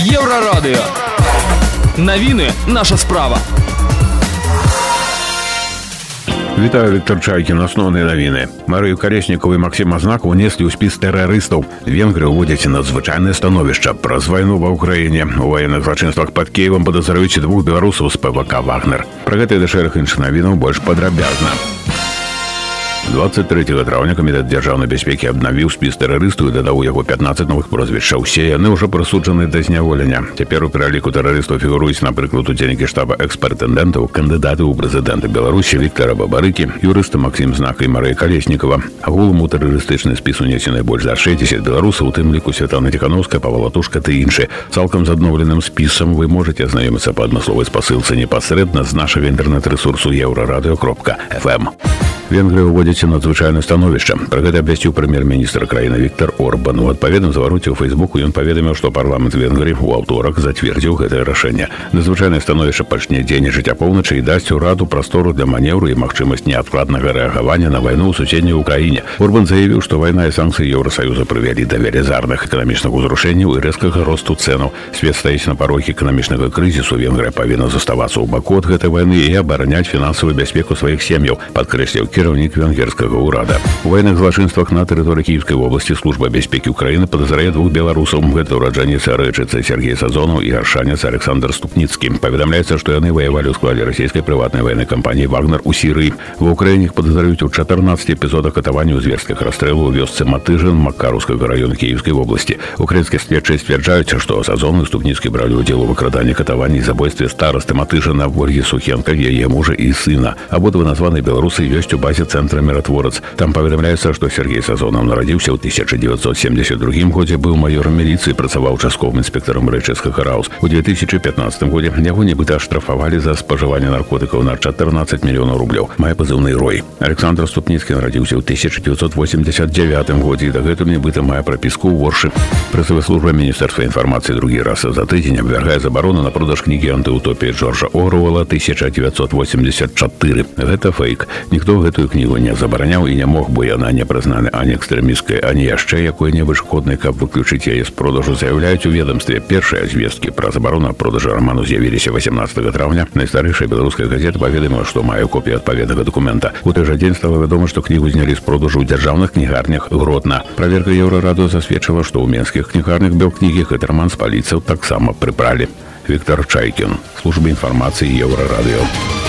Еврорадио. Новины наша справа. Вітаю Віктор Чайкін. Основні новини. Марію Колеснікова і Максима Знака унесли у спіс терористів. Венгри уводять надзвичайне становище. Про війну в Україні. У воєнних злочинствах під Києвом подозрюють двох білорусів з ПВК «Вагнер». Про гэта і да шэраг іншых навінаў больш падрабязна. 23 траўня камітэт дзяржаўнай бяспекі абнавіў спіс тэрарыстаў і дадаў у яго 15 новых прозвішчаў усе яны ўжо прысуджаны да зняволення цяпер у пераліку тэрарыстаў фігуруюць напрыклад удзельнікі штаба экспрэтэндэнтаў кандыдаты ў прэзідэнты беларусі Віктора бабарыкі юрыста Максім знака і Марыя калеснікова агулам у тэрарыстычны спіс унесены больш за 60 беларусаў у тым ліку святана тихохановская павалатушка ты іншы цалкам з адноўленым спісам вы можете азнаёміцца па адмысловай спасылцы непасрэдна з нашага інтэрнэт-рэсурсу еўрарадыо кропка фм Венгрыя ўводзіць надзвычайнае становішча пра гэта абвясціў прэм'ер-міністр краіны Віктор Орбан у адпаведным завароце ў фейсбуку ён паведаміў што парламент венгрыі у аўторак зацвердзіў гэтае рашэнне надзвычайнае становішча пачне дзейнічаць апоўначы і дасць ураду прастору для манеўру і магчымасць неадкладнага рэагавання на вайну ў суседняй краіне Орбан заявіў што вайна і санкцыі еўросаюза прывялі да велізарных эканамічных узрушэнняў і рэзкага росту цэнаў свет стаіць на парогі эканамічнага крызісу венгрыя павінна заставацца ў баку ад гэтай вайны і абараняць фінансавую бяспеку сваіх сем'яў падкрэсліў кіраўнік венгерскага ўрада у вайных злачынствах на тэрыторыі кіевскай вобласці служба бяспекі ўкраіны падазрае двух беларусаў гэта ўраджанец рэчыцы Сергей сазонаў і аршанец александр ступніцкі паведамляецца што яны ваявалі ў складзе расійскай прыватнай вайнай кампаніі вагнер у сірыі ва ўкраіне іх падазраюць у 14 эпізодах катавання ў зверскіх расстрэлу ў вёсцы матыжын макарускага района кіевскай вобласці украінскія следчыя сцвярджаюць што сазоны ступніцкі бралі удзел у выкраданні катаванні забойстве старасты матыжана ольгі сухенка яе мужа і сына абодва названы беларусы ёсць у базе цэнтра міратворац там паведамляецца што Сергей сазонаў нарадзіўся ў 1972 годзе быў маёрам міліцыі працаваў частковым інспектарам рэчыска хараус у 2015 годзе яго нібыта аштрафавалі за спажыванне наркотыкаў на 14 мільёнаў рублёў мае пазыўны рой александр ступніцкі нарадзіўся ў 1989 годзе і дагэтуль нібыта мае прапіску ў воршы прэсавая служба міністэрства інфармацыі другі раз за тыдзень абвяргае забарону на продаж кнігі антыутопіі Джорджа Оруэлла 1984 гэта фейк ніхто гэтую гэтую кнігу не забараняў і не мог бы яна не прызнаны ані экстрэміскай ані яшчэ якой-небудзь шкоднай каб выключыць яе з продажу заяўляюць у ведомстве першыя звесткі пра забарону продажа раману з'явіліся 18 траўня найстарэйшая беларуская газета паведаміла што мае копію адпаведнага дакумента у той жа дзень стала вядома што кнігу знялі з продажу ў дзяржаўных кнігарнях гротна праверка еўрараду засведчыла што ў менскіх кнігарнях бел кнігі гэты роман з паліцаў таксама прыбралі Віктор Чайкін служба інфармацыі еўрарадыё.